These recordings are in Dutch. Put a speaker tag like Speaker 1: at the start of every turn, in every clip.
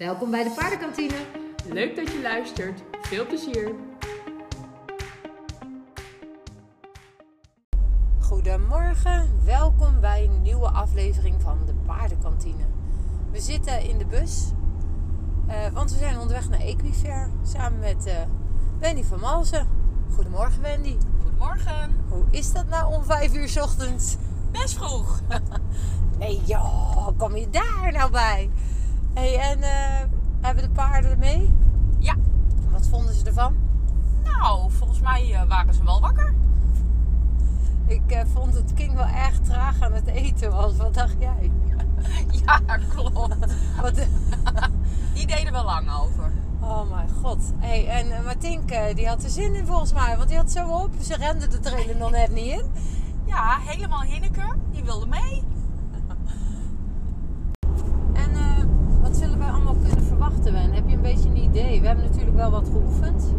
Speaker 1: Welkom bij de paardenkantine.
Speaker 2: Leuk dat je luistert. Veel plezier.
Speaker 1: Goedemorgen, welkom bij een nieuwe aflevering van de paardenkantine. We zitten in de bus, eh, want we zijn onderweg naar Equifair samen met eh, Wendy van Malsen. Goedemorgen Wendy.
Speaker 3: Goedemorgen.
Speaker 1: Hoe is dat nou om vijf uur 's ochtends?
Speaker 3: Best vroeg.
Speaker 1: Nee joh, kom je daar nou bij? Hey, en eh, hebben de paarden er mee?
Speaker 3: Ja.
Speaker 1: Wat vonden ze ervan?
Speaker 3: Nou, volgens mij eh, waren ze wel wakker.
Speaker 1: Ik eh, vond het ging wel erg traag aan het eten was. Wat dacht jij?
Speaker 3: Ja, klopt.
Speaker 1: Wat,
Speaker 3: Die deden we lang over.
Speaker 1: oh mijn god. Hey, en Martink eh, die had er zin in volgens mij. Want die had zo op. Ze rende de trailer nog net niet in.
Speaker 3: Ja, helemaal Hinneke. Die wilde mee.
Speaker 1: En eh, wat zullen wij allemaal kunnen verwachten, Wen? Heb je een beetje een idee? We hebben natuurlijk wel wat geoefend.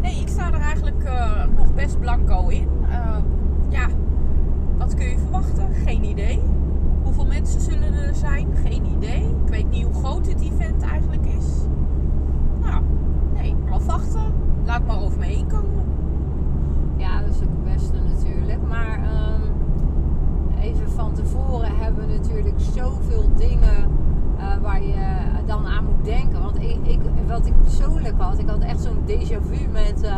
Speaker 3: Nee, ik sta er eigenlijk eh, nog best blanco in. Eh, ja, wat kun je verwachten? Geen idee. Hoeveel mensen zullen er zijn? Geen idee. Ik weet niet hoe groot het event eigenlijk is. Nou, nee, afwachten. Laat maar over me heen komen.
Speaker 1: Ja, dat is ook het beste natuurlijk. Maar ehm, even van tevoren hebben we natuurlijk zoveel dingen waar je dan aan moet denken. Want ik, ik, wat ik persoonlijk had, ik had echt zo'n déjà vu met... eh,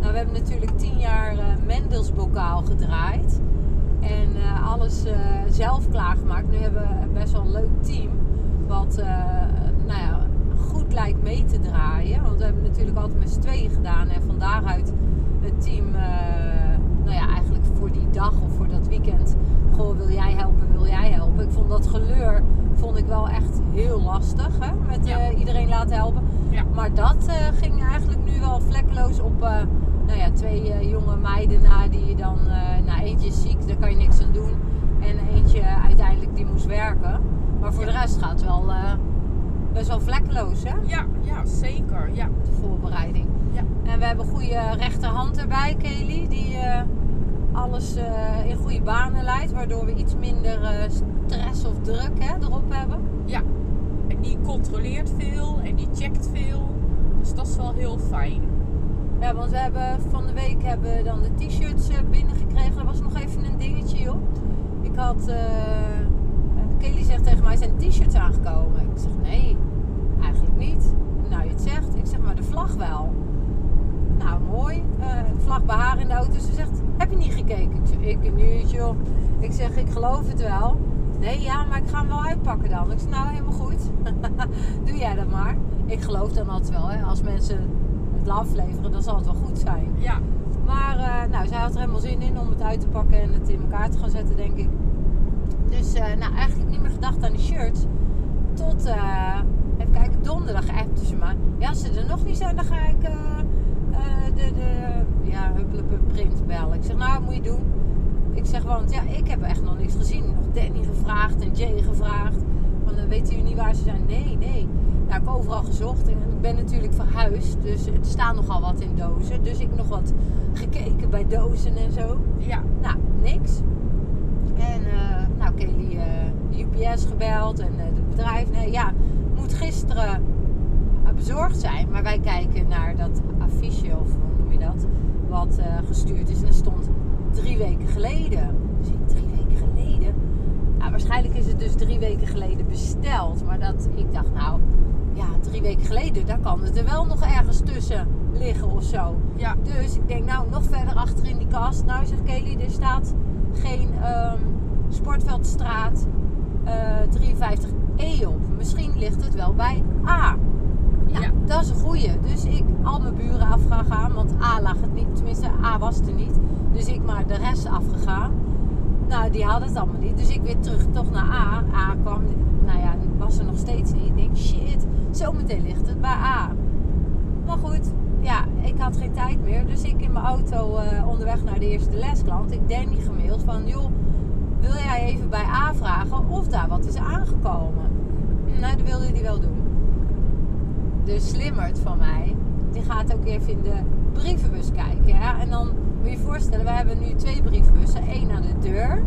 Speaker 1: nou, we hebben natuurlijk tien jaar eh Mendelsbokaal gedraaid. En eh, alles eh, zelf klaargemaakt. Nu hebben we best wel een leuk team. Wat eh, nou ja, goed lijkt mee te draaien. Want we hebben natuurlijk altijd met z'n tweeën gedaan. En van daaruit het team, eh, nou ja, eigenlijk voor die dag of voor dat weekend. Goh, wil jij helpen, wil jij helpen? Ik vond dat geleur vond ik wel echt heel lastig. Hè? Met
Speaker 3: Ja.
Speaker 1: eh, iedereen laten helpen.
Speaker 3: Ja.
Speaker 1: Maar dat eh, ging eigenlijk nu wel vlekkeloos op eh, nou ja, twee jonge meiden na die je dan, nou eentje is ziek, daar kan je niks aan doen. En eentje uiteindelijk die moest werken. Maar voor de rest gaat het wel best wel vlekkeloos hè,
Speaker 3: Ja, ja, zeker. Ja.
Speaker 1: de voorbereiding.
Speaker 3: Ja.
Speaker 1: En we hebben goede rechterhand erbij, Kelly, die alles in goede banen leidt. Waardoor we iets minder stress of druk hè, erop hebben.
Speaker 3: Ja, en die controleert veel en die checkt veel. Dus dat is wel heel fijn.
Speaker 1: Ja, want we hebben van de week hebben dan de t-shirts eh, binnengekregen. Er was nog even een dingetje, joh. Ik had... eh, Kelly zegt tegen mij, zijn t-shirts aangekomen? Ik zeg, nee, eigenlijk niet. Nou, je het zegt. Ik zeg, maar de vlag wel. Nou, mooi. Eh, vlag bij haar in de auto. Ze zegt, heb je niet gekeken? Ik zeg, ik niet, joh. Ik zeg, ik geloof het wel. Nee, ja, maar ik ga hem wel uitpakken dan. Ik zeg, nou, helemaal goed. Doe jij dat maar. Ik geloof dan altijd wel, hè. Als mensen het afleveren, dan zal het wel goed zijn.
Speaker 3: Ja,
Speaker 1: Maar eh, nou, zij had er helemaal zin in om het uit te pakken en het in elkaar te gaan zetten, denk ik. Dus eh, nou, eigenlijk niet meer gedacht aan die shirts. Tot, eh, even kijken, donderdag appte ze me. Ja, als ze er nog niet zijn, dan ga ik de, de ja, huppelepup print bellen. Ik zeg, nou, moet je doen. Ik zeg, want ja, ik heb echt nog niks gezien. Danny gevraagd en Jay gevraagd. Van, eh, weten jullie niet waar ze zijn? Nee, nee. Nou, ik heb overal gezocht. En ik ben natuurlijk verhuisd. Dus er staan nogal wat in dozen. Dus ik nog wat gekeken bij dozen en zo.
Speaker 3: ja,
Speaker 1: Nou, niks. En uh, nou, Kelly uh, UPS gebeld en uh, het bedrijf. Nee, ja, moet gisteren bezorgd zijn. Maar wij kijken naar dat affiche, of hoe noem je dat, wat gestuurd is. En er stond drie weken geleden. Dus drie waarschijnlijk is het dus drie weken geleden besteld. Maar dat, ik dacht, nou, ja, drie weken geleden, daar kan het er wel nog ergens tussen liggen of zo.
Speaker 3: ja,
Speaker 1: Dus ik denk, nou, nog verder achter in die kast. Nou, zegt Kelly, er staat geen ehm, Sportveldstraat eh 53E op. Misschien ligt het wel bij A. Ja,
Speaker 3: Ja.
Speaker 1: dat is een goeie. Dus ik al mijn buren afgegaan, want A lag het niet. Tenminste, A was er niet. Dus ik maar de rest afgegaan. Nou, die hadden het allemaal niet. Dus ik weer terug toch naar A. A kwam, nou ja, was er nog steeds niet. Ik denk, shit, zometeen ligt het bij A. Maar goed, ja, ik had geen tijd meer. Dus ik in mijn auto eh, onderweg naar de eerste lesklant. Ik Danny gemaild van, joh, wil jij even bij A vragen of daar wat is aangekomen? Nou, dat wilde hij wel doen. De slimmerd van mij, die gaat ook even in de brievenbus kijken. Ja? En dan moet je je voorstellen, we hebben nu twee brievenbussen. één aan de deur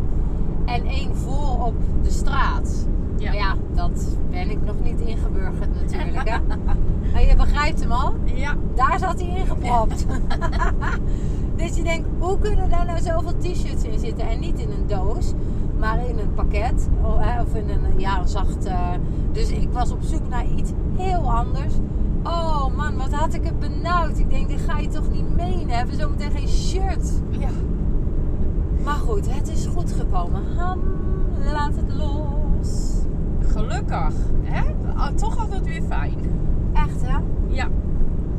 Speaker 1: en één voor op de straat. Maar ja, dat ben ik nog niet ingeburgerd natuurlijk. Hè? Maar je begrijpt hem al.
Speaker 3: Ja,
Speaker 1: Daar zat hij ingepropt. dus je denkt, hoe kunnen daar nou zoveel t-shirts in zitten? En niet in een doos, maar in een pakket. Oh, Of in een, ja, een zacht... Dus ik was op zoek naar iets heel anders. Oh man, wat had ik het benauwd. Ik denk, dit ga je toch niet menen? We hebben zometeen geen shirt.
Speaker 3: ja.
Speaker 1: Maar goed, het is goed gekomen. Ham, laat het los.
Speaker 3: gelukkig. Hè? Ah, Toch altijd weer fijn.
Speaker 1: Echt hè?
Speaker 3: Ja,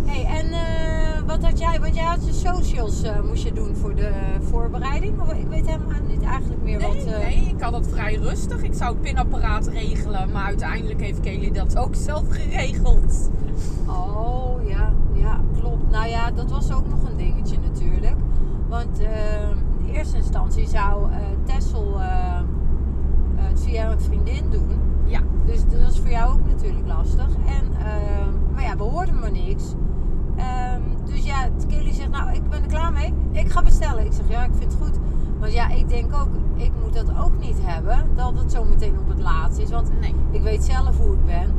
Speaker 1: hey, en eh, wat had jij? Want jij had je socials eh, moest je doen voor de voorbereiding. Of, ik weet helemaal niet eigenlijk meer
Speaker 3: nee,
Speaker 1: wat. eh,
Speaker 3: nee, ik had het vrij rustig. Ik zou het pinapparaat regelen, maar uiteindelijk heeft Kelly dat ook zelf geregeld.
Speaker 1: Oh ja, ja, klopt. Nou ja, dat was ook nog een dingetje natuurlijk. Want in eerste instantie zou Tessel het via een vriendin doen.
Speaker 3: Ja,
Speaker 1: Dus dat was voor jou ook natuurlijk lastig. En, ehm, maar ja, we hoorden maar niks. Ehm, dus ja, Kelly zegt, nou, ik ben er klaar mee. Ik ga bestellen. Ik zeg, ja, ik vind het goed. Want ja, ik denk ook, ik moet dat ook niet hebben. Dat het zo meteen op het laatst is. Want
Speaker 3: nee.
Speaker 1: ik weet zelf hoe ik ben.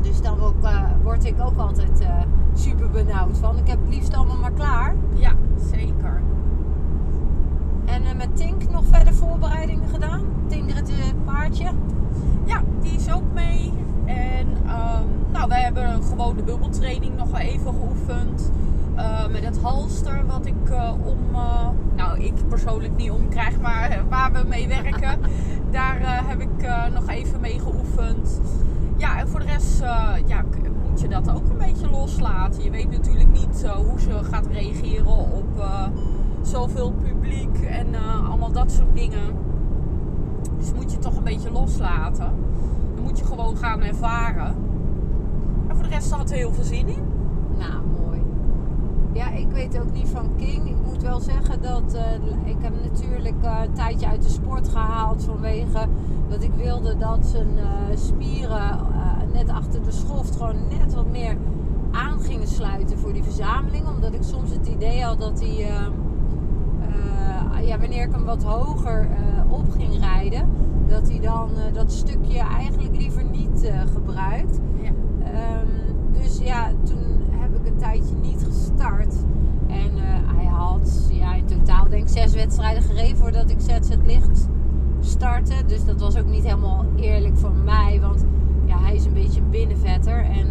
Speaker 1: Dus dan ook, eh, word ik ook altijd eh, super benauwd van. Ik heb het liefst allemaal maar klaar.
Speaker 3: Ja, zeker.
Speaker 1: En eh, met Tink nog verder voorbereidingen gedaan. Tink het paardje.
Speaker 3: Ja, die is ook mee. En ehm, nou, we hebben gewoon de bubbeltraining nog wel even geoefend. Eh, met het halster wat ik eh, om, eh, nou ik persoonlijk niet omkrijg, maar eh, waar we mee werken, daar heb ik nog even mee geoefend. Ja, en voor de rest ja, moet je dat ook een beetje loslaten. Je weet natuurlijk niet hoe ze gaat reageren op zoveel publiek en allemaal dat soort dingen. Dus moet je toch een beetje loslaten. Je gewoon gaan ervaren. En voor de rest had er heel veel zin in.
Speaker 1: Nou, mooi. Ja, ik weet ook niet van King. Ik moet wel zeggen dat eh, ik heb natuurlijk eh, een tijdje uit de sport gehaald vanwege dat ik wilde dat zijn eh, spieren net achter de schoft gewoon net wat meer aan gingen sluiten voor die verzameling. Omdat ik soms het idee had dat hij, ja, wanneer ik hem wat hoger op ging rijden, dat hij dan eh, dat stukje eigenlijk liever niet eh, gebruikt.
Speaker 3: Ja.
Speaker 1: Ehm, dus ja, toen heb ik een tijdje niet gestart. En eh, hij had ja, in totaal denk ik zes wedstrijden gereden voordat ik ZZ Licht startte. Dus dat was ook niet helemaal eerlijk voor mij. Want ja, hij is een beetje een binnenvetter. En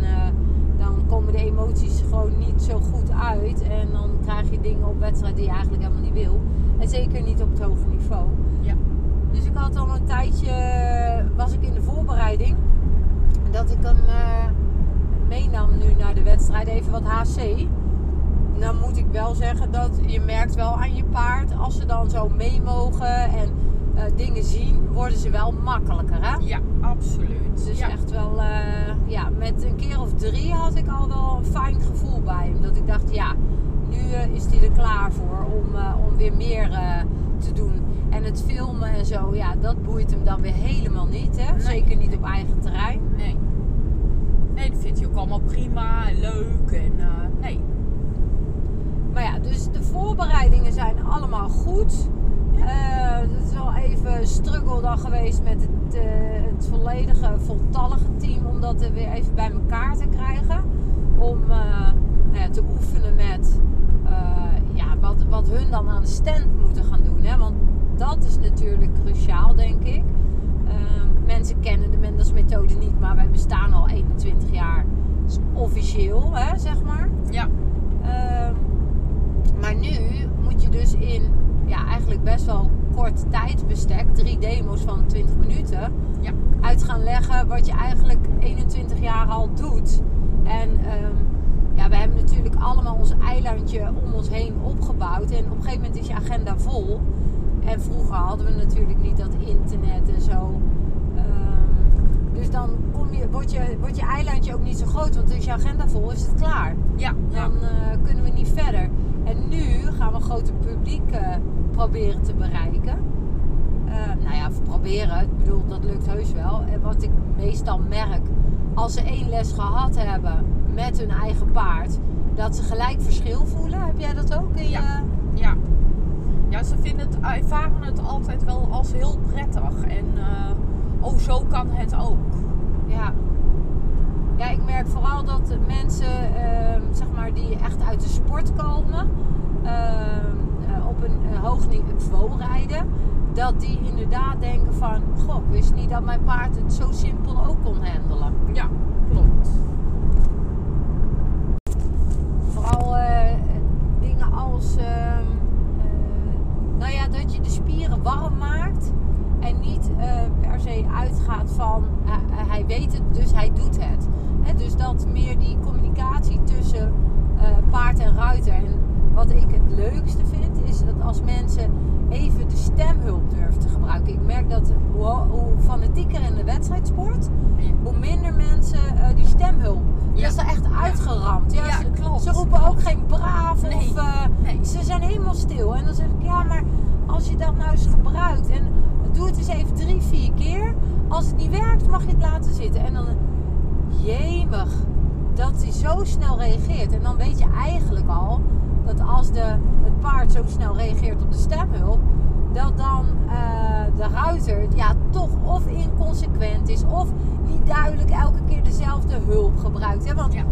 Speaker 1: dan komen de emoties gewoon niet zo goed uit. En dan krijg je dingen op wedstrijd die je eigenlijk helemaal niet wil. En zeker niet op het hoge niveau. Dus ik had al een tijdje, was ik in de voorbereiding, dat ik hem eh, meenam nu naar de wedstrijd, even wat HC. Dan moet ik wel zeggen dat je merkt wel aan je paard, als ze dan zo mee mogen en eh, dingen zien, worden ze wel makkelijker. Hè?
Speaker 3: Ja, absoluut.
Speaker 1: Dus
Speaker 3: ja.
Speaker 1: echt wel, eh, ja, met een keer of drie had ik al wel een fijn gevoel bij hem. Dat ik dacht, ja, nu eh, is hij er klaar voor om, eh, om weer meer eh, te doen. En het filmen en zo, ja, dat boeit hem dan weer helemaal niet. Hè?
Speaker 3: Nee.
Speaker 1: Zeker niet op eigen terrein.
Speaker 3: Nee. Nee, dat vindt hij ook allemaal prima en leuk. En eh, nee.
Speaker 1: Maar ja, dus de voorbereidingen zijn allemaal goed. Eh, het is wel even struggle dan geweest met het, eh, het volledige, voltallige team om dat er weer even bij elkaar te krijgen. Om nou ja, te oefenen met ja, wat, wat hun dan aan de stand moeten gaan doen. Hè? Want dat is natuurlijk cruciaal, denk ik. Eh, mensen kennen de Mendels methode niet, maar wij bestaan al 21 jaar Dus officieel, hè, zeg maar.
Speaker 3: Ja.
Speaker 1: Ehm, maar nu moet je dus in ja, eigenlijk best wel kort tijdsbestek, drie demo's van 20 minuten,
Speaker 3: Ja.
Speaker 1: uit gaan leggen wat je eigenlijk 21 jaar al doet. En ehm, ja, we hebben natuurlijk allemaal ons eilandje om ons heen opgebouwd. En op een gegeven moment is je agenda vol. En vroeger hadden we natuurlijk niet dat internet en zo. Ehm, dus dan kom je, wordt, je, wordt je eilandje ook niet zo groot. Want als je agenda vol is, is het klaar
Speaker 3: Ja. ja.
Speaker 1: dan eh, kunnen we niet verder. En nu gaan we een groter publiek eh, proberen te bereiken. Eh, nou ja, proberen. Ik bedoel, dat lukt heus wel. En wat ik meestal merk, als ze één les gehad hebben met hun eigen paard, dat ze gelijk verschil voelen. Heb jij dat ook in
Speaker 3: Ja.
Speaker 1: je...
Speaker 3: Ja. Ja, ze vinden het, ervaren het altijd wel als heel prettig. En eh, oh zo kan het ook.
Speaker 1: Ja. Ja, ik merk vooral dat de mensen, ehm, zeg maar, die echt uit de sport komen, ehm, eh, op een, een hoog niveau rijden, dat die inderdaad denken van, goh, ik wist niet dat mijn paard het zo simpel ook kon handelen.
Speaker 3: Ja, klopt.
Speaker 1: Vooral eh, dingen als, ehm, eh, nou ja, dat je de spieren warm maakt en niet eh, per uitgaat van, eh, eh, hij weet het, dus hij doet het. Hè, dus dat meer die communicatie tussen eh, paard en ruiter. En wat ik het leukste vind, is dat als mensen even de stemhulp durven te gebruiken. Ik merk dat hoe, hoe fanatieker in de wedstrijdsport, hoe minder mensen die stemhulp. Die
Speaker 3: Ja.
Speaker 1: is er echt uitgeramd. Ja,
Speaker 3: Ja,
Speaker 1: ze,
Speaker 3: klopt.
Speaker 1: ze roepen ook geen braaf
Speaker 3: Nee.
Speaker 1: of
Speaker 3: Nee.
Speaker 1: ze zijn helemaal stil. En dan zeg ik, ja, maar als je dat nou eens gebruikt en doe het eens even drie, vier keer. Als het niet werkt, mag je het laten zitten. En dan, jemig, dat hij zo snel reageert. En dan weet je eigenlijk al dat als de, het paard zo snel reageert op de stemhulp, dat dan eh, de ruiter ja, toch of inconsequent is of niet duidelijk elke keer dezelfde hulp gebruikt. Hè? Want
Speaker 3: Ja.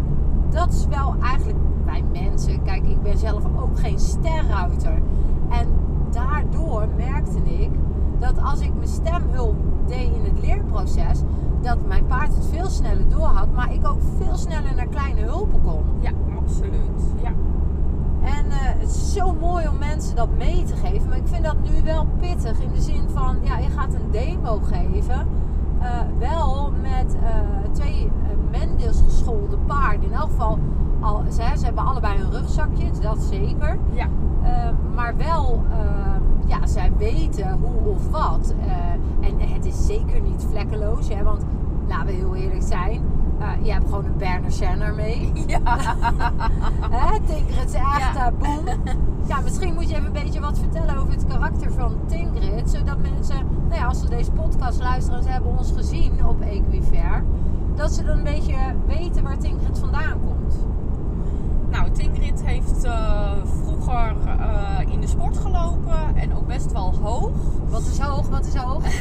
Speaker 1: dat is wel eigenlijk bij mensen. Kijk, ik ben zelf ook geen sterruiter. En daardoor merkte ik dat als ik mijn stemhulp deed in het leerproces, dat mijn paard het veel sneller door had, maar ik ook veel sneller naar kleine hulpen kon.
Speaker 3: Ja, absoluut. Ja.
Speaker 1: En eh, het is zo mooi om mensen dat mee te geven. Maar ik vind dat nu wel pittig. In de zin van, ja, je gaat een demo geven. eh, wel met eh, twee uh, Mendels geschoolde paarden. In elk geval, al, ze, ze hebben allebei een rugzakje, dat zeker.
Speaker 3: Ja.
Speaker 1: Maar wel, ja, zij weten hoe of wat. Eh, en het is zeker niet vlekkeloos, hè, want laten we heel eerlijk zijn. eh, je hebt gewoon een Berner Senner mee.
Speaker 3: Ja.
Speaker 1: Hè, Tingrid is echt
Speaker 3: Ja.
Speaker 1: boem. Ja, misschien moet je even een beetje wat vertellen over het karakter van Tingrid. Zodat mensen, nou ja, als ze deze podcast luisteren en ze hebben ons gezien op Equifair. Dat ze dan een beetje weten waar Tingrid vandaan komt.
Speaker 3: Nou, Tingrid heeft eh, vroeger eh, in de sport gelopen en ook best wel hoog.
Speaker 1: Wat is hoog, wat is hoog?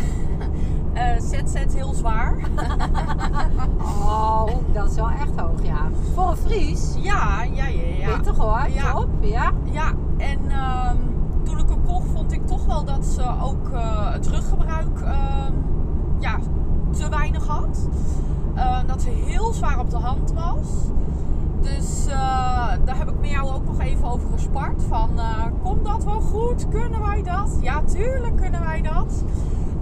Speaker 3: Eh ZZ heel zwaar.
Speaker 1: Oh, dat is wel echt hoog, ja. Voor een Fries.
Speaker 3: Ja, ja, ja, ja.
Speaker 1: Toch hoor,
Speaker 3: Ja.
Speaker 1: top, ja.
Speaker 3: Ja, en ehm, toen ik hem kocht vond ik toch wel dat ze ook het ruggebruik ehm, ja, te weinig had. Dat ze heel zwaar op de hand was. Dus eh, daar heb ik met jou ook nog even over gespart. Van, eh, komt dat wel goed? Kunnen wij dat? Ja, tuurlijk kunnen wij dat.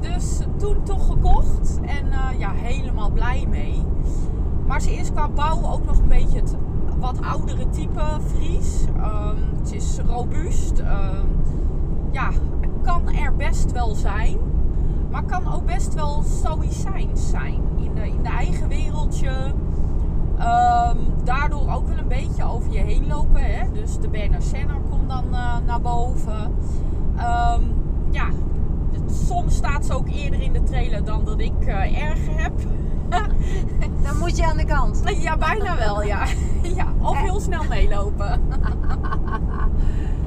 Speaker 3: Dus toen toch gekocht. En eh, ja, helemaal blij mee. Maar ze is qua bouw ook nog een beetje het wat oudere type Fries. Ehm, het is robuust. Ehm, ja, kan er best wel zijn. Maar kan ook best wel stoïcijns zijn. In, de, in de eigen wereldje. Ehm, daardoor ook wel een beetje over je heen lopen. Hè? Dus de Berner Senner komt dan eh, naar boven. Ehm, ja, het- soms staat ze ook eerder in de trailer dan dat ik eh, erg heb.
Speaker 1: Dan moet je aan de kant.
Speaker 3: Ja, bijna wel, ja. ja of heel snel meelopen.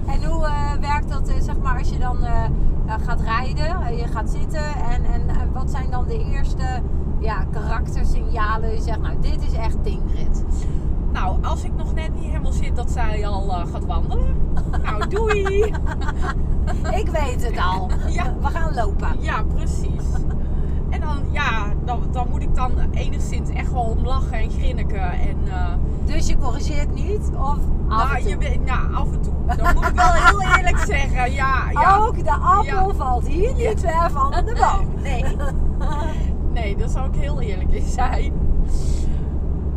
Speaker 1: En hoe eh, werkt dat, zeg maar, als je dan gaat rijden, je gaat zitten en, en, en wat zijn dan de eerste ja, karaktersignalen? Je zegt, nou, dit is echt Tingrid.
Speaker 3: Nou, als ik nog net niet helemaal zit dat zij al eh, gaat wandelen. Nou, doei!
Speaker 1: Ik weet het al.
Speaker 3: Ja.
Speaker 1: We gaan lopen.
Speaker 3: Ja, precies. En dan, ja, dan, dan moet ik dan enigszins echt wel om lachen en grinniken. En, eh,
Speaker 1: Dus je corrigeert niet? Of af
Speaker 3: nou,
Speaker 1: en toe?
Speaker 3: je weet, nou, af en toe. Dat moet ik wel heel eerlijk zeggen. Ja, ja.
Speaker 1: Ook de appel
Speaker 3: Ja.
Speaker 1: valt hier niet ver van de boom.
Speaker 3: Nee. Nee, daar zou ik heel eerlijk in zijn.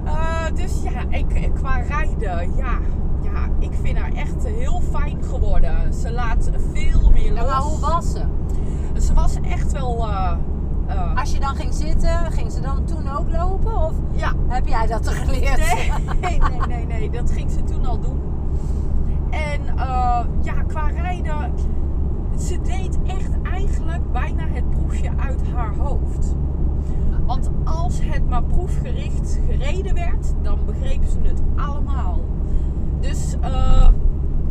Speaker 3: Eh, dus ja, ik, qua rijden, ja, ja, ik vind haar echt heel fijn geworden. Ze laat veel meer los.
Speaker 1: Maar hoe was ze?
Speaker 3: Ze was echt wel. eh, eh,
Speaker 1: Als je dan ging zitten, ging ze dan toen ook lopen? Of
Speaker 3: ja,
Speaker 1: heb jij dat er geleerd?
Speaker 3: nee, nee, nee, nee, nee, dat ging ze toen al doen. En ja, qua rijden, ze deed echt eigenlijk bijna het proefje uit haar hoofd. Want als het maar proefgericht gereden werd, dan begrepen ze het allemaal. Dus, eh,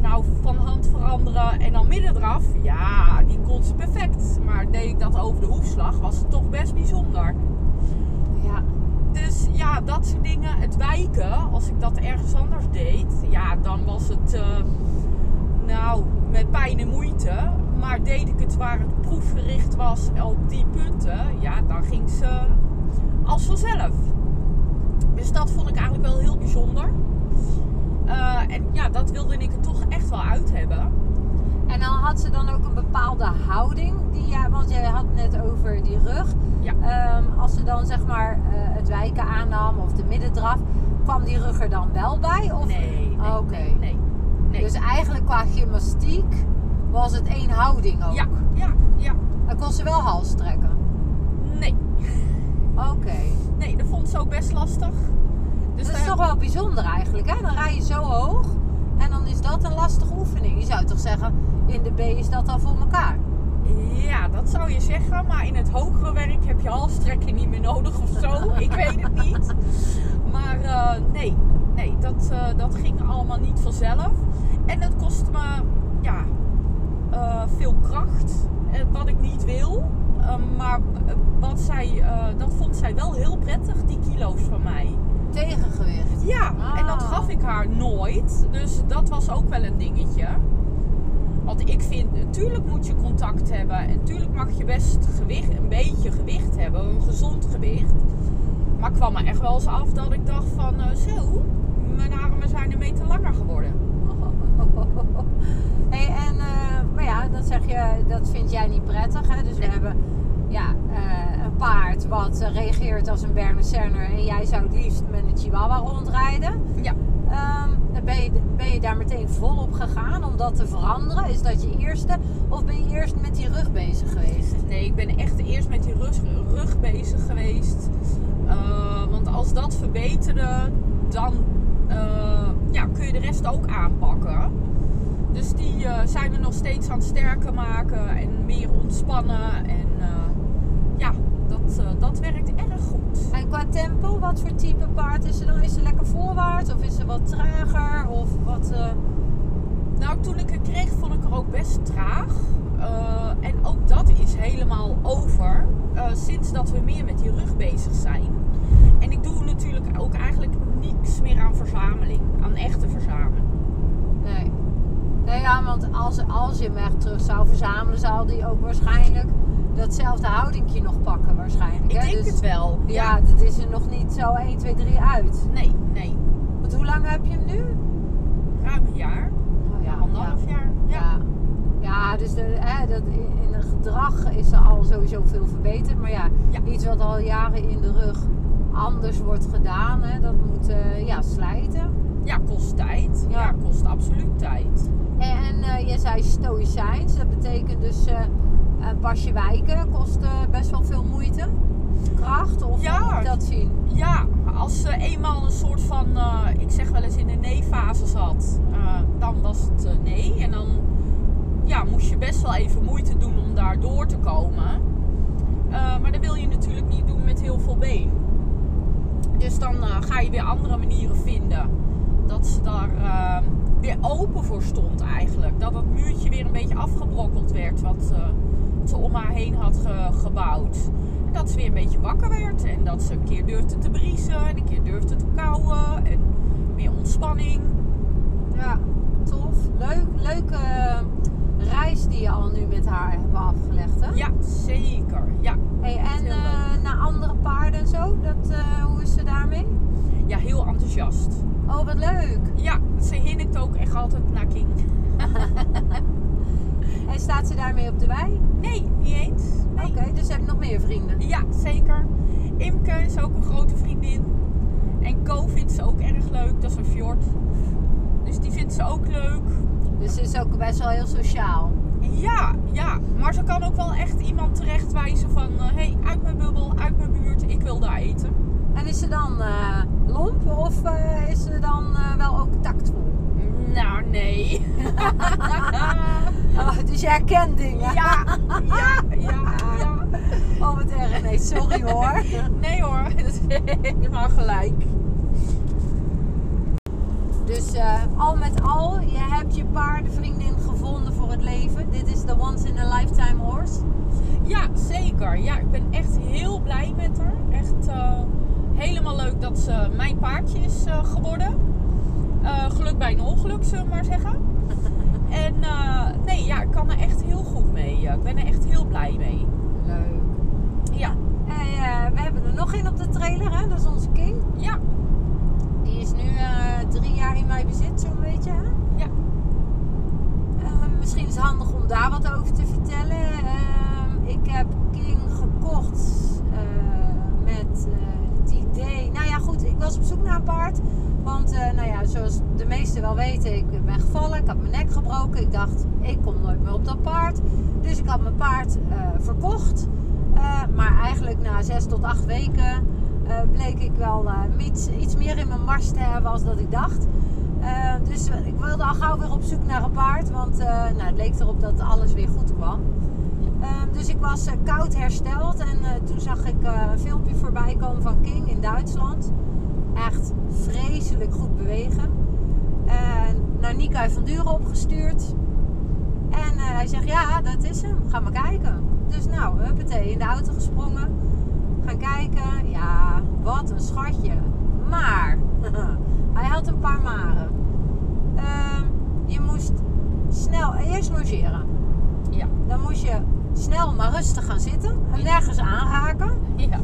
Speaker 3: nou, van hand veranderen en dan middendraf, ja, die kon ze perfect. Maar deed ik dat over de hoefslag, was het toch best bijzonder.
Speaker 1: Ja.
Speaker 3: Dus ja, dat soort dingen. Het wijken, als ik dat ergens anders deed, ja, dan was het, eh, nou, met pijn en moeite. Maar deed ik het waar het proefgericht was op die punten, ja, dan ging ze als vanzelf. Dus dat vond ik eigenlijk wel heel bijzonder. Eh, en ja, dat wilde ik er toch echt wel uit hebben.
Speaker 1: En dan had ze dan ook een bepaalde houding. Die, ja, want jij had het net over die rug.
Speaker 3: Ja.
Speaker 1: Ehm, als ze dan zeg maar eh, het wijken aannam of de middendraf, kwam die rug er dan wel bij? Of?
Speaker 3: Nee, nee,
Speaker 1: Oké.
Speaker 3: nee, nee, nee.
Speaker 1: Dus eigenlijk qua gymnastiek was het één houding ook.
Speaker 3: ja, ja, ja.
Speaker 1: En kon ze wel hals trekken? Oké.
Speaker 3: nee, dat vond ze ook best lastig. Dus
Speaker 1: dat is toch wel bijzonder eigenlijk, hè? Dan rij je zo hoog en dan is dat een lastige oefening. Je zou toch zeggen, in de B is dat al voor elkaar?
Speaker 3: Ja, dat zou je zeggen, maar in het hogere werk heb je halstrekken niet meer nodig of zo. Ik weet het niet. Maar eh, nee, nee dat, eh, dat ging allemaal niet vanzelf. En het kostte me ja, eh, veel kracht, wat ik niet wil. Eh, maar eh, wat zij, eh, dat vond zij wel heel prettig, die kilo's van mij.
Speaker 1: Tegengewicht.
Speaker 3: Ja, en dat
Speaker 1: Ah.
Speaker 3: gaf ik haar nooit. Dus dat was ook wel een dingetje. Want ik vind, natuurlijk moet je contact hebben. En natuurlijk mag je best gewicht, een beetje gewicht hebben. Een gezond gewicht. Maar ik kwam me echt wel eens af dat ik dacht van... eh, zo, mijn armen zijn een meter langer geworden.
Speaker 1: Hey, en, maar ja, dat zeg je, dat vind jij niet prettig. Hè? Dus we hebben ja, eh, een paard wat eh, reageert als een Berner Senner. En jij zou het liefst met een Chihuahua rondrijden.
Speaker 3: Ja.
Speaker 1: Ehm, ben, je, ben je daar meteen volop gegaan om dat te veranderen? Is dat je eerste? Of ben je eerst met die rug bezig geweest?
Speaker 3: Nee, ik ben echt eerst met die rug, rug bezig geweest. Eh, want als dat verbeterde, dan ja, kun je de rest ook aanpakken. Dus die zijn we nog steeds aan het sterker maken en meer ontspannen. En ja, dat, eh, dat werkt erg goed.
Speaker 1: En qua tempo, wat voor type paard is ze dan? Is ze lekker voorwaarts of is ze wat trager? Of wat, eh,
Speaker 3: Nou, toen ik het kreeg, vond ik er ook best traag. Eh, en ook dat is helemaal over sinds dat we meer met die rug bezig zijn. En ik doe natuurlijk ook eigenlijk niks meer aan verzameling, aan echte verzameling.
Speaker 1: Nee. Nee, ja, want als, als je hem echt terug zou verzamelen, zou die ook waarschijnlijk datzelfde houdingje nog pakken waarschijnlijk.
Speaker 3: Ik
Speaker 1: hè?
Speaker 3: denk
Speaker 1: Dus,
Speaker 3: het wel.
Speaker 1: Ja, dat is er nog niet zo 1, 2, 3 uit.
Speaker 3: Nee, nee.
Speaker 1: Want hoe lang heb je hem nu?
Speaker 3: Ruim een jaar.
Speaker 1: Oh, ja,
Speaker 3: anderhalf jaar. Ja.
Speaker 1: Ja. Ja, dus de, hè, dat in het gedrag is er al sowieso veel verbeterd. Maar ja, iets wat al jaren in de rug anders wordt gedaan, hè, dat moet eh, ja, slijten.
Speaker 3: Ja, kost tijd.
Speaker 1: Ja.
Speaker 3: Kost absoluut tijd.
Speaker 1: En, en eh, je zei stoïcijns, dat betekent dus eh een pasje wijken kost eh, best wel veel moeite. Kracht, of
Speaker 3: Ja.
Speaker 1: hoe moet ik dat zien?
Speaker 3: Ja, als ze eenmaal een soort van, eh, ik zeg wel eens in de nee-fase zat, eh, dan was het eh, nee. En dan ja, moest je best wel even moeite doen om daar door te komen. Eh, maar dat wil je natuurlijk niet doen met heel veel been. Dus dan eh, ga je weer andere manieren vinden. Dat ze daar eh, weer open voor stond eigenlijk. Dat dat muurtje weer een beetje afgebrokkeld werd wat eh, ze om haar heen had ge- gebouwd. En dat ze weer een beetje wakker werd. En dat ze een keer durfde te briezen en een keer durfde te kauwen. En meer ontspanning.
Speaker 1: Ja, tof. Leuk, leuke eh, reis die je al nu met haar hebt afgelegd, hè?
Speaker 3: Ja, zeker. Ja,
Speaker 1: Hey, en eh, naar andere paarden en zo, dat, eh, hoe is ze daarmee?
Speaker 3: ja heel enthousiast.
Speaker 1: Oh, wat leuk.
Speaker 3: Ja, ze hinnikt ook echt altijd naar King.
Speaker 1: En staat ze daarmee op de wei?
Speaker 3: Nee, niet eens. Nee.
Speaker 1: Oké, dus heb je nog meer vrienden?
Speaker 3: Ja, zeker. Imke is ook een grote vriendin. En Co vindt ze ook erg leuk. Dat is een fjord. Dus die vindt ze ook leuk.
Speaker 1: Dus ze is ook best wel heel sociaal.
Speaker 3: Ja, ja. Maar ze kan ook wel echt iemand terechtwijzen van... Hé, hey, uit mijn bubbel, uit mijn buurt. Ik wil daar eten.
Speaker 1: En is ze dan eh, lomp of eh, is ze dan eh, wel ook tactvol?
Speaker 3: Nou, nee.
Speaker 1: Dus je herkent dingen?
Speaker 3: Ja, ja, ja, ja.
Speaker 1: Oh, wat erg. Nee, sorry hoor.
Speaker 3: Nee hoor, dat is helemaal gelijk.
Speaker 1: Dus eh, al met al, je hebt je paardenvriendin gevonden voor het leven. Dit is de once in a lifetime horse.
Speaker 3: Ja, zeker. Ja, ik ben echt heel blij met haar. Echt eh, helemaal leuk dat ze mijn paardje is eh, geworden. Geluk bij een ongeluk, zullen we maar zeggen. En eh, nee, ja, ik kan er echt heel goed mee. ik ben er echt heel blij mee.
Speaker 1: Leuk.
Speaker 3: Ja,
Speaker 1: En eh, we hebben er nog één op de trailer, hè? dat is onze King.
Speaker 3: ja,
Speaker 1: Die is nu eh, drie jaar in mijn bezit, zo'n beetje. Hè?
Speaker 3: ja.
Speaker 1: Misschien is het handig om daar wat over te vertellen. Eh, ik heb King gekocht eh, met eh, het idee. Nou ja, goed, ik was op zoek naar een paard. Want, eh, nou ja, zoals de meesten wel weten, ik ben gevallen. Ik had mijn nek gebroken. Ik dacht, ik kom nooit meer op dat paard. Dus ik had mijn paard eh, verkocht. Eh, maar eigenlijk na zes tot acht weken bleek ik wel iets, iets meer in mijn mars te hebben als dat ik dacht. Dus ik wilde al gauw weer op zoek naar een paard. Want nou, het leek erop dat alles weer goed kwam. Eh, dus ik was koud hersteld. En toen zag ik een filmpje voorbij komen van King in Duitsland. Echt vreselijk goed bewegen. En naar Nico van Duren opgestuurd. En eh, hij zegt, ja, dat is hem. Ga maar kijken. Dus nou, huppatee, in de auto gesprongen. Gaan kijken. Ja, wat een schatje. Maar, hij had een paar maren. Ehm, je moest snel, eerst logeren.
Speaker 3: Ja,
Speaker 1: Dan moest je snel maar rustig gaan zitten. En nergens aanraken.
Speaker 3: ja,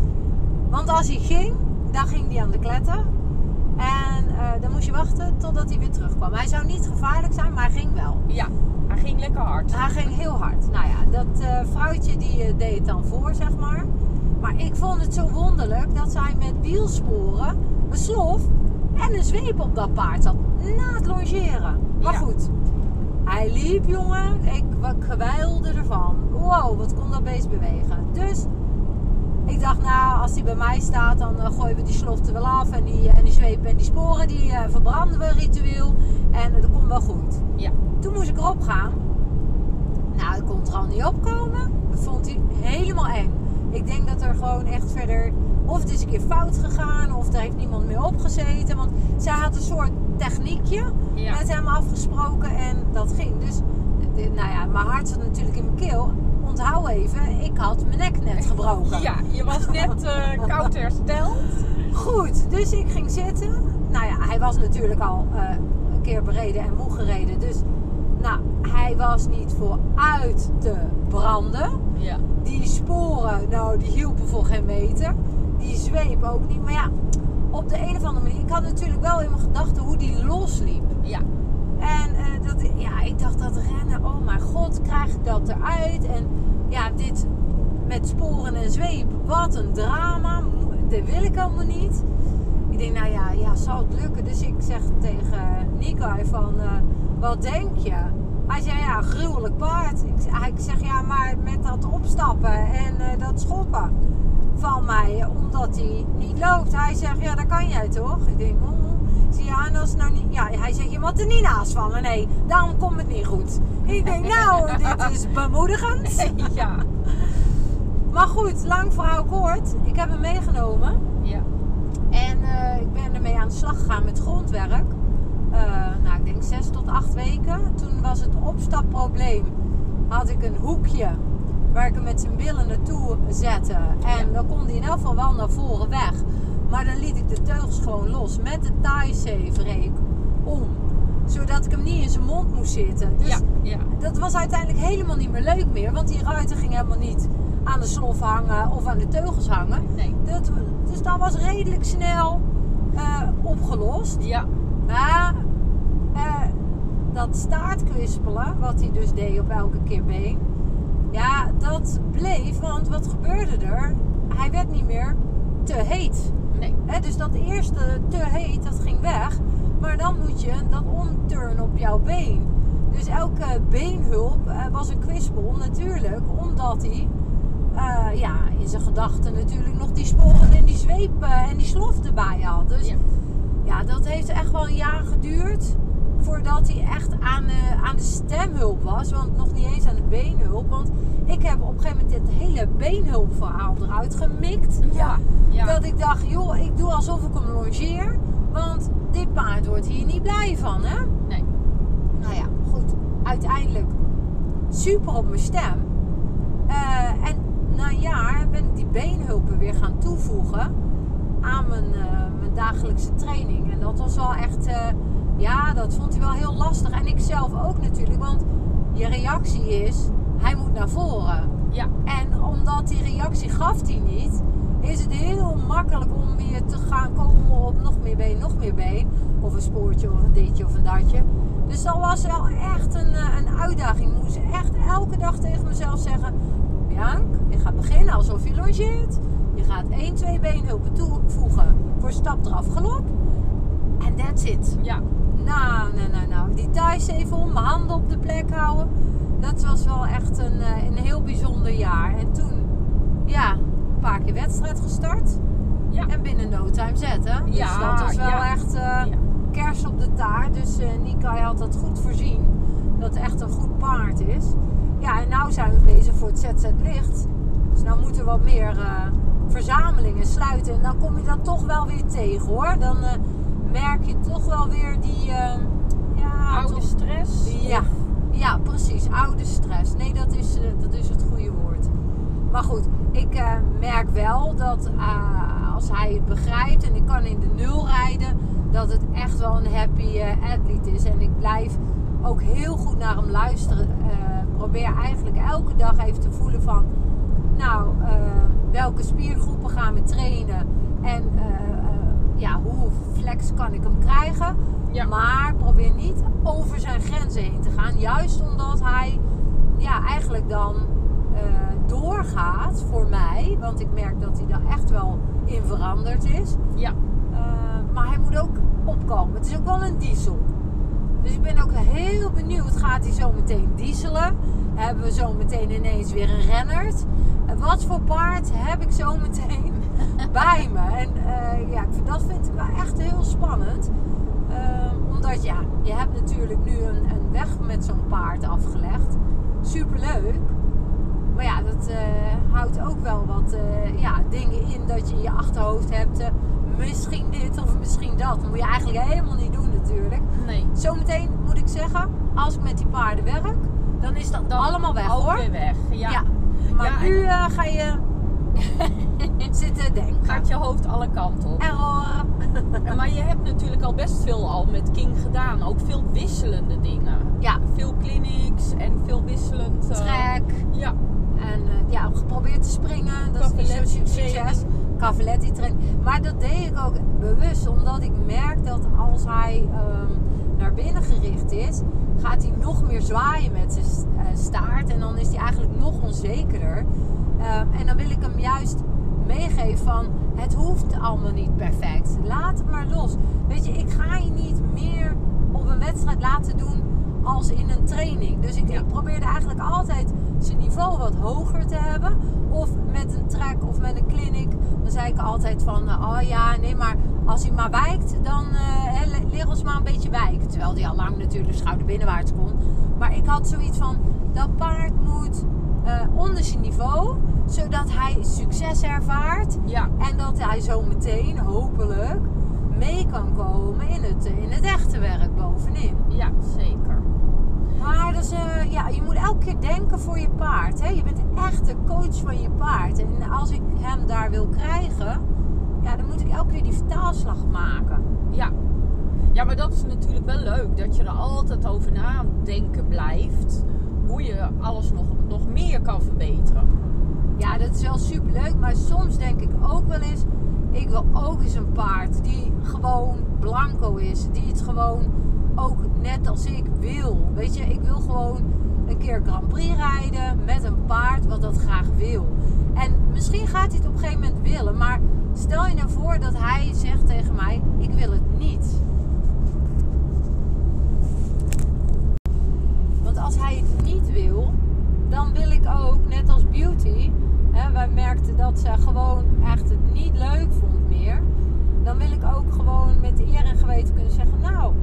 Speaker 1: Want als hij ging, dan ging hij aan de kletter. En eh, dan moest je wachten totdat hij weer terugkwam. Hij zou niet gevaarlijk zijn, maar hij ging wel.
Speaker 3: ja. Hij ging lekker hard.
Speaker 1: Hij ging heel hard. Nou ja, dat eh, vrouwtje die eh, deed het dan voor, zeg maar. Maar ik vond het zo wonderlijk dat zij met wielsporen, een slof en een zweep op dat paard zat. Na het longeren. Maar
Speaker 3: Ja.
Speaker 1: goed, hij liep, jongen. Ik gewijlde ervan. Wow, wat kon dat beest bewegen. Dus ik dacht, nou, als hij bij mij staat, dan eh, gooien we die slof er wel af. En die, en die zweep en die sporen, die eh, verbranden we ritueel. En eh, dat komt wel goed.
Speaker 3: Ja,
Speaker 1: Toen moest ik erop gaan. Nou, ik kon er al niet opkomen. Dat vond hij helemaal eng. Ik denk dat er gewoon echt verder... Of het is een keer fout gegaan, of er heeft niemand meer opgezeten. Want zij had een soort techniekje
Speaker 3: ja.
Speaker 1: met hem afgesproken en dat ging. Dus, eh, nou ja, mijn hart zat natuurlijk in mijn keel. Onthoud even, ik had mijn nek net gebroken.
Speaker 3: Ja, je was net eh, koud hersteld.
Speaker 1: Goed, dus ik ging zitten. Nou ja, hij was natuurlijk al eh, een keer bereden en moe gereden. Dus nou, hij was niet voor uit te branden.
Speaker 3: Ja,
Speaker 1: Die sporen, nou, die hielpen voor geen meter. Die zweep ook niet. Maar ja, op de een of andere manier. Ik had natuurlijk wel in mijn gedachten hoe die losliep.
Speaker 3: ja,
Speaker 1: En eh, dat, ja, ik dacht dat rennen, oh mijn god, krijg ik dat eruit? En ja, dit met sporen en zweep, wat een drama. Dat wil ik allemaal niet. Ik denk, nou ja, ja, zal het lukken? Dus ik zeg tegen Nico van, eh, wat denk je? Hij zei, ja, gruwelijk paard. Ik, ik zeg, ja, maar met dat opstappen en eh, dat schoppen van mij, omdat hij niet loopt. Hij zegt, ja, dat kan jij toch? Ik denk, oh. Ik als nou niet... Ja, hij zegt, je moet er niet naast vallen. Nee, daarom komt het niet goed. Ik denk, nou, dit is bemoedigend.
Speaker 3: ja,
Speaker 1: Maar goed, lang verhaal kort. Ik heb hem meegenomen.
Speaker 3: ja,
Speaker 1: En eh, ik ben ermee aan de slag gegaan met grondwerk. Eh, nou, ik denk zes tot acht weken. Toen was het opstapprobleem. Had ik een hoekje waar ik hem met zijn billen naartoe zette. En
Speaker 3: Ja.
Speaker 1: dan kon hij in elk geval wel naar voren weg. Maar dan liet ik de teugels gewoon los met de tie-save om. Zodat ik hem niet in zijn mond moest zitten. Dus
Speaker 3: ja, ja,
Speaker 1: dat was uiteindelijk helemaal niet meer leuk meer. Want die ruiten ging helemaal niet aan de slof hangen of aan de teugels hangen.
Speaker 3: nee,
Speaker 1: Dat, dus dat was redelijk snel eh, opgelost.
Speaker 3: ja,
Speaker 1: Maar eh, dat staartkwispelen, wat hij dus deed op elke keer been. Ja, dat bleef, want wat gebeurde er? Hij werd niet meer te heet.
Speaker 3: Nee,
Speaker 1: dus dat eerste te heet, dat ging weg. Maar dan moet je dat omturnen op jouw been. Dus elke beenhulp eh, was een kwispel natuurlijk. Omdat hij eh, ja, in zijn gedachten natuurlijk nog die sporen en die zweep eh, en die slof erbij had. Dus
Speaker 3: Ja.
Speaker 1: ja. dat heeft echt wel een jaar geduurd. Voordat hij echt aan, aan de stemhulp was. Want nog niet eens aan de beenhulp. Want ik heb op een gegeven moment dit hele beenhulpverhaal eruit gemikt.
Speaker 3: Ja. ja.
Speaker 1: Dat ik dacht, joh, ik doe alsof ik hem longeer. Want dit paard wordt hier niet blij van, hè?
Speaker 3: Nee.
Speaker 1: Nou ja, goed. Uiteindelijk super op mijn stem. Eh, en na een jaar ben ik die beenhulpen weer gaan toevoegen aan mijn, eh, mijn dagelijkse training. En dat was wel echt, eh, ja, dat vond hij wel heel lastig. En ik zelf ook natuurlijk, want je reactie is, hij moet naar voren.
Speaker 3: Ja.
Speaker 1: En omdat die reactie gaf hij niet, is het heel makkelijk om weer te gaan komen op nog meer been, nog meer been. Of een spoortje, of een ditje, of een datje. Dus dat was wel echt een, eh, een uitdaging. Ik moest echt elke dag tegen mezelf zeggen... Bianc, je gaat beginnen alsof je longeert. Je gaat 1, 2 beenhulpen toevoegen voor stap eraf galop. En that's it.
Speaker 3: Ja.
Speaker 1: Nou, nou, nou, nou. Die thuis even om, mijn handen op de plek houden. Dat was wel echt een, eh, een heel bijzonder jaar. En toen, ja, een paar keer wedstrijd gestart.
Speaker 3: Ja.
Speaker 1: En binnen no time zetten. Dus
Speaker 3: Ja,
Speaker 1: dat was wel
Speaker 3: ja.
Speaker 1: echt
Speaker 3: Ja.
Speaker 1: kers op de taart. Dus eh Nikai had dat goed voorzien. Dat het echt een goed paard is. Ja, en nou zijn we bezig voor het ZZ Licht. Dus nou moeten we wat meer verzamelingen sluiten. En dan kom je dat toch wel weer tegen hoor. Dan merk je toch wel weer die... eh, ja,
Speaker 3: Oude
Speaker 1: toch-
Speaker 3: stress.
Speaker 1: ja, ja, precies. Oude stress. Nee, dat is, eh, dat is het goede woord. Maar goed, ik eh, merk wel dat eh, als hij het begrijpt en ik kan in de nul rijden, dat het echt wel een happy athlete is. En ik blijf ook heel goed naar hem luisteren. Probeer eigenlijk elke dag even te voelen van, nou, welke spiergroepen gaan we trainen en ja, hoe flex kan ik hem krijgen.
Speaker 3: Ja.
Speaker 1: Maar probeer niet over zijn grenzen heen te gaan. Juist omdat hij ja, eigenlijk dan eh, doorgaat voor mij. Want ik merk dat hij daar echt wel in veranderd is.
Speaker 3: Ja.
Speaker 1: Eh, maar hij moet ook opkomen. Het is ook wel een diesel. Dus ik ben ook heel benieuwd. Gaat hij zo meteen dieselen? Hebben we zo meteen ineens weer een rennert? En wat voor paard heb ik zo meteen bij me? En eh, ja, dat vind ik wel echt heel spannend. Ehm, omdat ja, je hebt natuurlijk nu een, een weg met zo'n paard afgelegd. Superleuk. Maar ja, dat eh, houdt ook wel wat eh, ja, dingen in dat je in je achterhoofd hebt. misschien dit of misschien dat. Dat moet je eigenlijk helemaal niet doen natuurlijk.
Speaker 3: Nee.
Speaker 1: Zometeen moet ik zeggen, als ik met die paarden werk, dan is dat
Speaker 3: Dan
Speaker 1: allemaal weg
Speaker 3: ook
Speaker 1: hoor.
Speaker 3: weer weg. Ja.
Speaker 1: Ja. Maar
Speaker 3: Ja,
Speaker 1: nu ga je zitten denken.
Speaker 3: Gaat je hoofd alle kanten op.
Speaker 1: Error.
Speaker 3: Maar je hebt natuurlijk al best veel al met King gedaan. Ook veel wisselende dingen.
Speaker 1: Ja,
Speaker 3: Veel clinics en veel wisselend. eh,
Speaker 1: trek.
Speaker 3: Ja.
Speaker 1: En eh, ja, geprobeerd te springen. Dat is su- succes. Cavaletti training. Maar dat deed ik ook bewust. Omdat ik merk dat als hij ehm, naar binnen gericht is, gaat hij nog meer zwaaien met zijn eh, staart. En dan is hij eigenlijk nog onzekerder. Ehm, en dan wil ik hem juist meegeven van het hoeft allemaal niet perfect. Laat het maar los. Weet je, ik ga je niet meer op een wedstrijd laten doen als in een training. Dus ik,
Speaker 3: Ja.
Speaker 1: ik probeerde eigenlijk altijd zijn niveau wat hoger te hebben. Of met een track of met een clinic. Dan zei ik altijd van, eh, oh ja, nee, maar als hij maar wijkt, dan le- leer ons maar een beetje wijken. Terwijl hij al lang natuurlijk schouder binnenwaarts kon. Maar ik had zoiets van, dat paard moet eh, onder zijn niveau. Zodat hij succes ervaart.
Speaker 3: Ja.
Speaker 1: En dat hij zo meteen, hopelijk, mee kan komen in het, in het echte werk bovenin.
Speaker 3: Ja, zeker.
Speaker 1: Maar is, eh, ja, je moet elke keer denken voor je paard. Hè? Je bent echt de coach van je paard. En als ik hem daar wil krijgen, ja, dan moet ik elke keer die vertaalslag maken.
Speaker 3: Ja. Ja, maar dat is natuurlijk wel leuk. Dat je er altijd over nadenken blijft. Hoe je alles nog, nog meer kan verbeteren.
Speaker 1: Ja, dat is wel super leuk. Maar soms denk ik ook wel eens, ik wil ook eens een paard die gewoon blanco is. Die het gewoon ook net als ik wil. Weet je, ik wil gewoon een keer Grand Prix rijden met een paard wat dat graag wil. En misschien gaat hij het op een gegeven moment willen. Maar stel je nou voor dat hij zegt tegen mij, ik wil het niet. Want als hij het niet wil, dan wil ik ook, net als Beauty, hè, wij merkten dat ze gewoon echt het niet leuk vond meer. Dan wil ik ook gewoon met eer en geweten kunnen zeggen: Nou,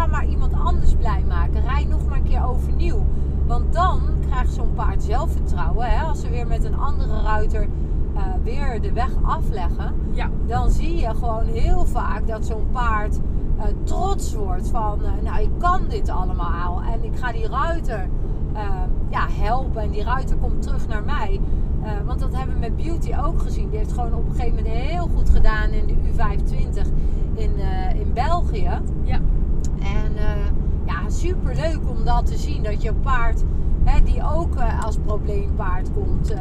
Speaker 1: ga maar iemand anders blij maken. Rij nog maar een keer overnieuw. Want dan krijgt zo'n paard zelfvertrouwen. Hè? Als ze weer met een andere ruiter eh, weer de weg afleggen,
Speaker 3: ja.
Speaker 1: dan zie je gewoon heel vaak dat zo'n paard eh, trots wordt van, eh, nou ik kan dit allemaal en ik ga die ruiter ja, helpen en die ruiter komt terug naar mij. Eh, want dat hebben we met Beauty ook gezien. Die heeft gewoon op een gegeven moment heel goed gedaan in de U25 in, eh, in België.
Speaker 3: ja,
Speaker 1: En eh, ja, super leuk om dat te zien. Dat je paard, hè, die ook als probleempaard komt.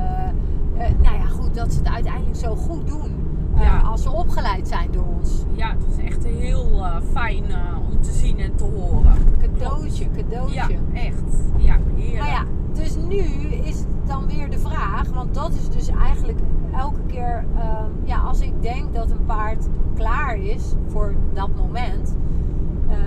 Speaker 1: nou ja, goed, dat ze het uiteindelijk zo goed doen.
Speaker 3: Ja.
Speaker 1: Als ze opgeleid zijn door ons.
Speaker 3: ja, het was echt heel fijn om te zien en te horen.
Speaker 1: Cadeautje, cadeautje.
Speaker 3: Ja, echt. Ja, heerlijk.
Speaker 1: Maar ja, dus nu is dan weer de vraag, want dat is dus eigenlijk elke keer, ehm, ja, als ik denk dat een paard klaar is voor dat moment, eh,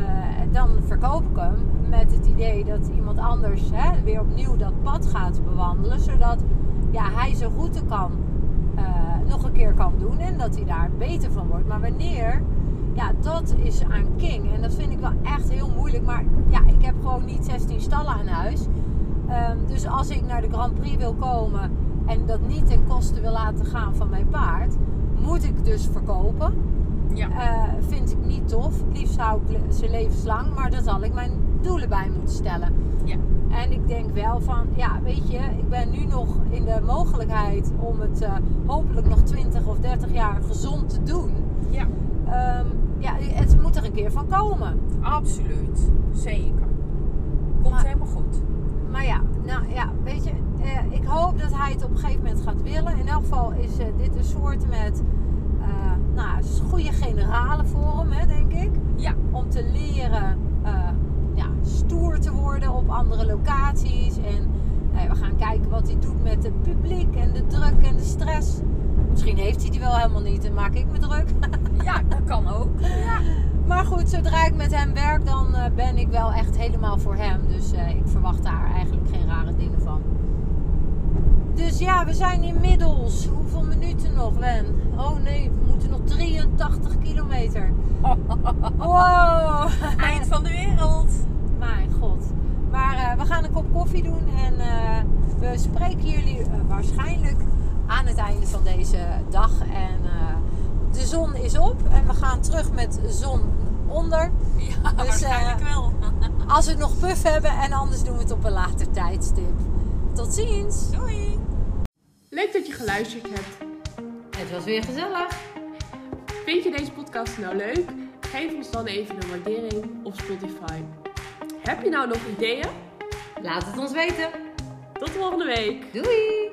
Speaker 1: dan verkoop ik hem met het idee dat iemand anders hè, weer opnieuw dat pad gaat bewandelen, zodat ja, hij zijn route kan, eh, nog een keer kan doen en dat hij daar beter van wordt. Maar wanneer, ja, dat is aan King en dat vind ik wel echt heel moeilijk. Maar ja, ik heb gewoon niet 16 stallen aan huis. Ehm, dus als ik naar de Grand Prix wil komen en dat niet ten koste wil laten gaan van mijn paard, moet ik dus verkopen.
Speaker 3: Ja,
Speaker 1: Eh, vind ik niet tof. Het liefst hou ik ze levenslang, maar daar zal ik mijn doelen bij moeten stellen.
Speaker 3: ja,
Speaker 1: En ik denk wel van, ja, weet je, ik ben nu nog in de mogelijkheid om het eh, hopelijk nog 20 of 30 jaar gezond te doen.
Speaker 3: ja,
Speaker 1: Ehm, ja, het moet er een keer van komen.
Speaker 3: absoluut. Zeker. Komt
Speaker 1: Maar-
Speaker 3: helemaal goed.
Speaker 1: Maar ja, nou ja, weet je, eh, ik hoop dat hij het op een gegeven moment gaat willen. In elk geval is eh, dit een soort met, eh, nou, goede generale voor hem, hè, denk ik.
Speaker 3: Ja,
Speaker 1: Om te leren ja, stoer te worden op andere locaties. En eh, we gaan kijken wat hij doet met het publiek en de druk en de stress. Misschien heeft hij die wel helemaal niet en maak ik me druk.
Speaker 3: ja, dat kan ook. Ja,
Speaker 1: Maar goed, zodra ik met hem werk, dan eh, ben ik wel echt helemaal voor hem. Dus eh, ik verwacht daar eigenlijk geen rare dingen van. Dus ja, we zijn inmiddels. Hoeveel minuten nog, Wen? Oh nee, we moeten nog 83 kilometer. Wow!
Speaker 3: eind van de wereld.
Speaker 1: Mijn god. Maar eh, we gaan een kop koffie doen en we spreken jullie waarschijnlijk aan het einde van deze dag. En de zon is op en we gaan terug met zon onder.
Speaker 3: Ja,
Speaker 1: Dus,
Speaker 3: waarschijnlijk
Speaker 1: eh,
Speaker 3: wel.
Speaker 1: Als we het nog puff hebben en anders doen we het op een later tijdstip. Tot ziens!
Speaker 3: Doei.
Speaker 2: Leuk dat je geluisterd hebt.
Speaker 1: Het was weer gezellig.
Speaker 2: Vind je deze podcast nou leuk? Geef ons dan even een waardering op Spotify. Heb je nou nog ideeën?
Speaker 1: Laat het ons weten.
Speaker 2: Tot volgende week!
Speaker 1: Doei!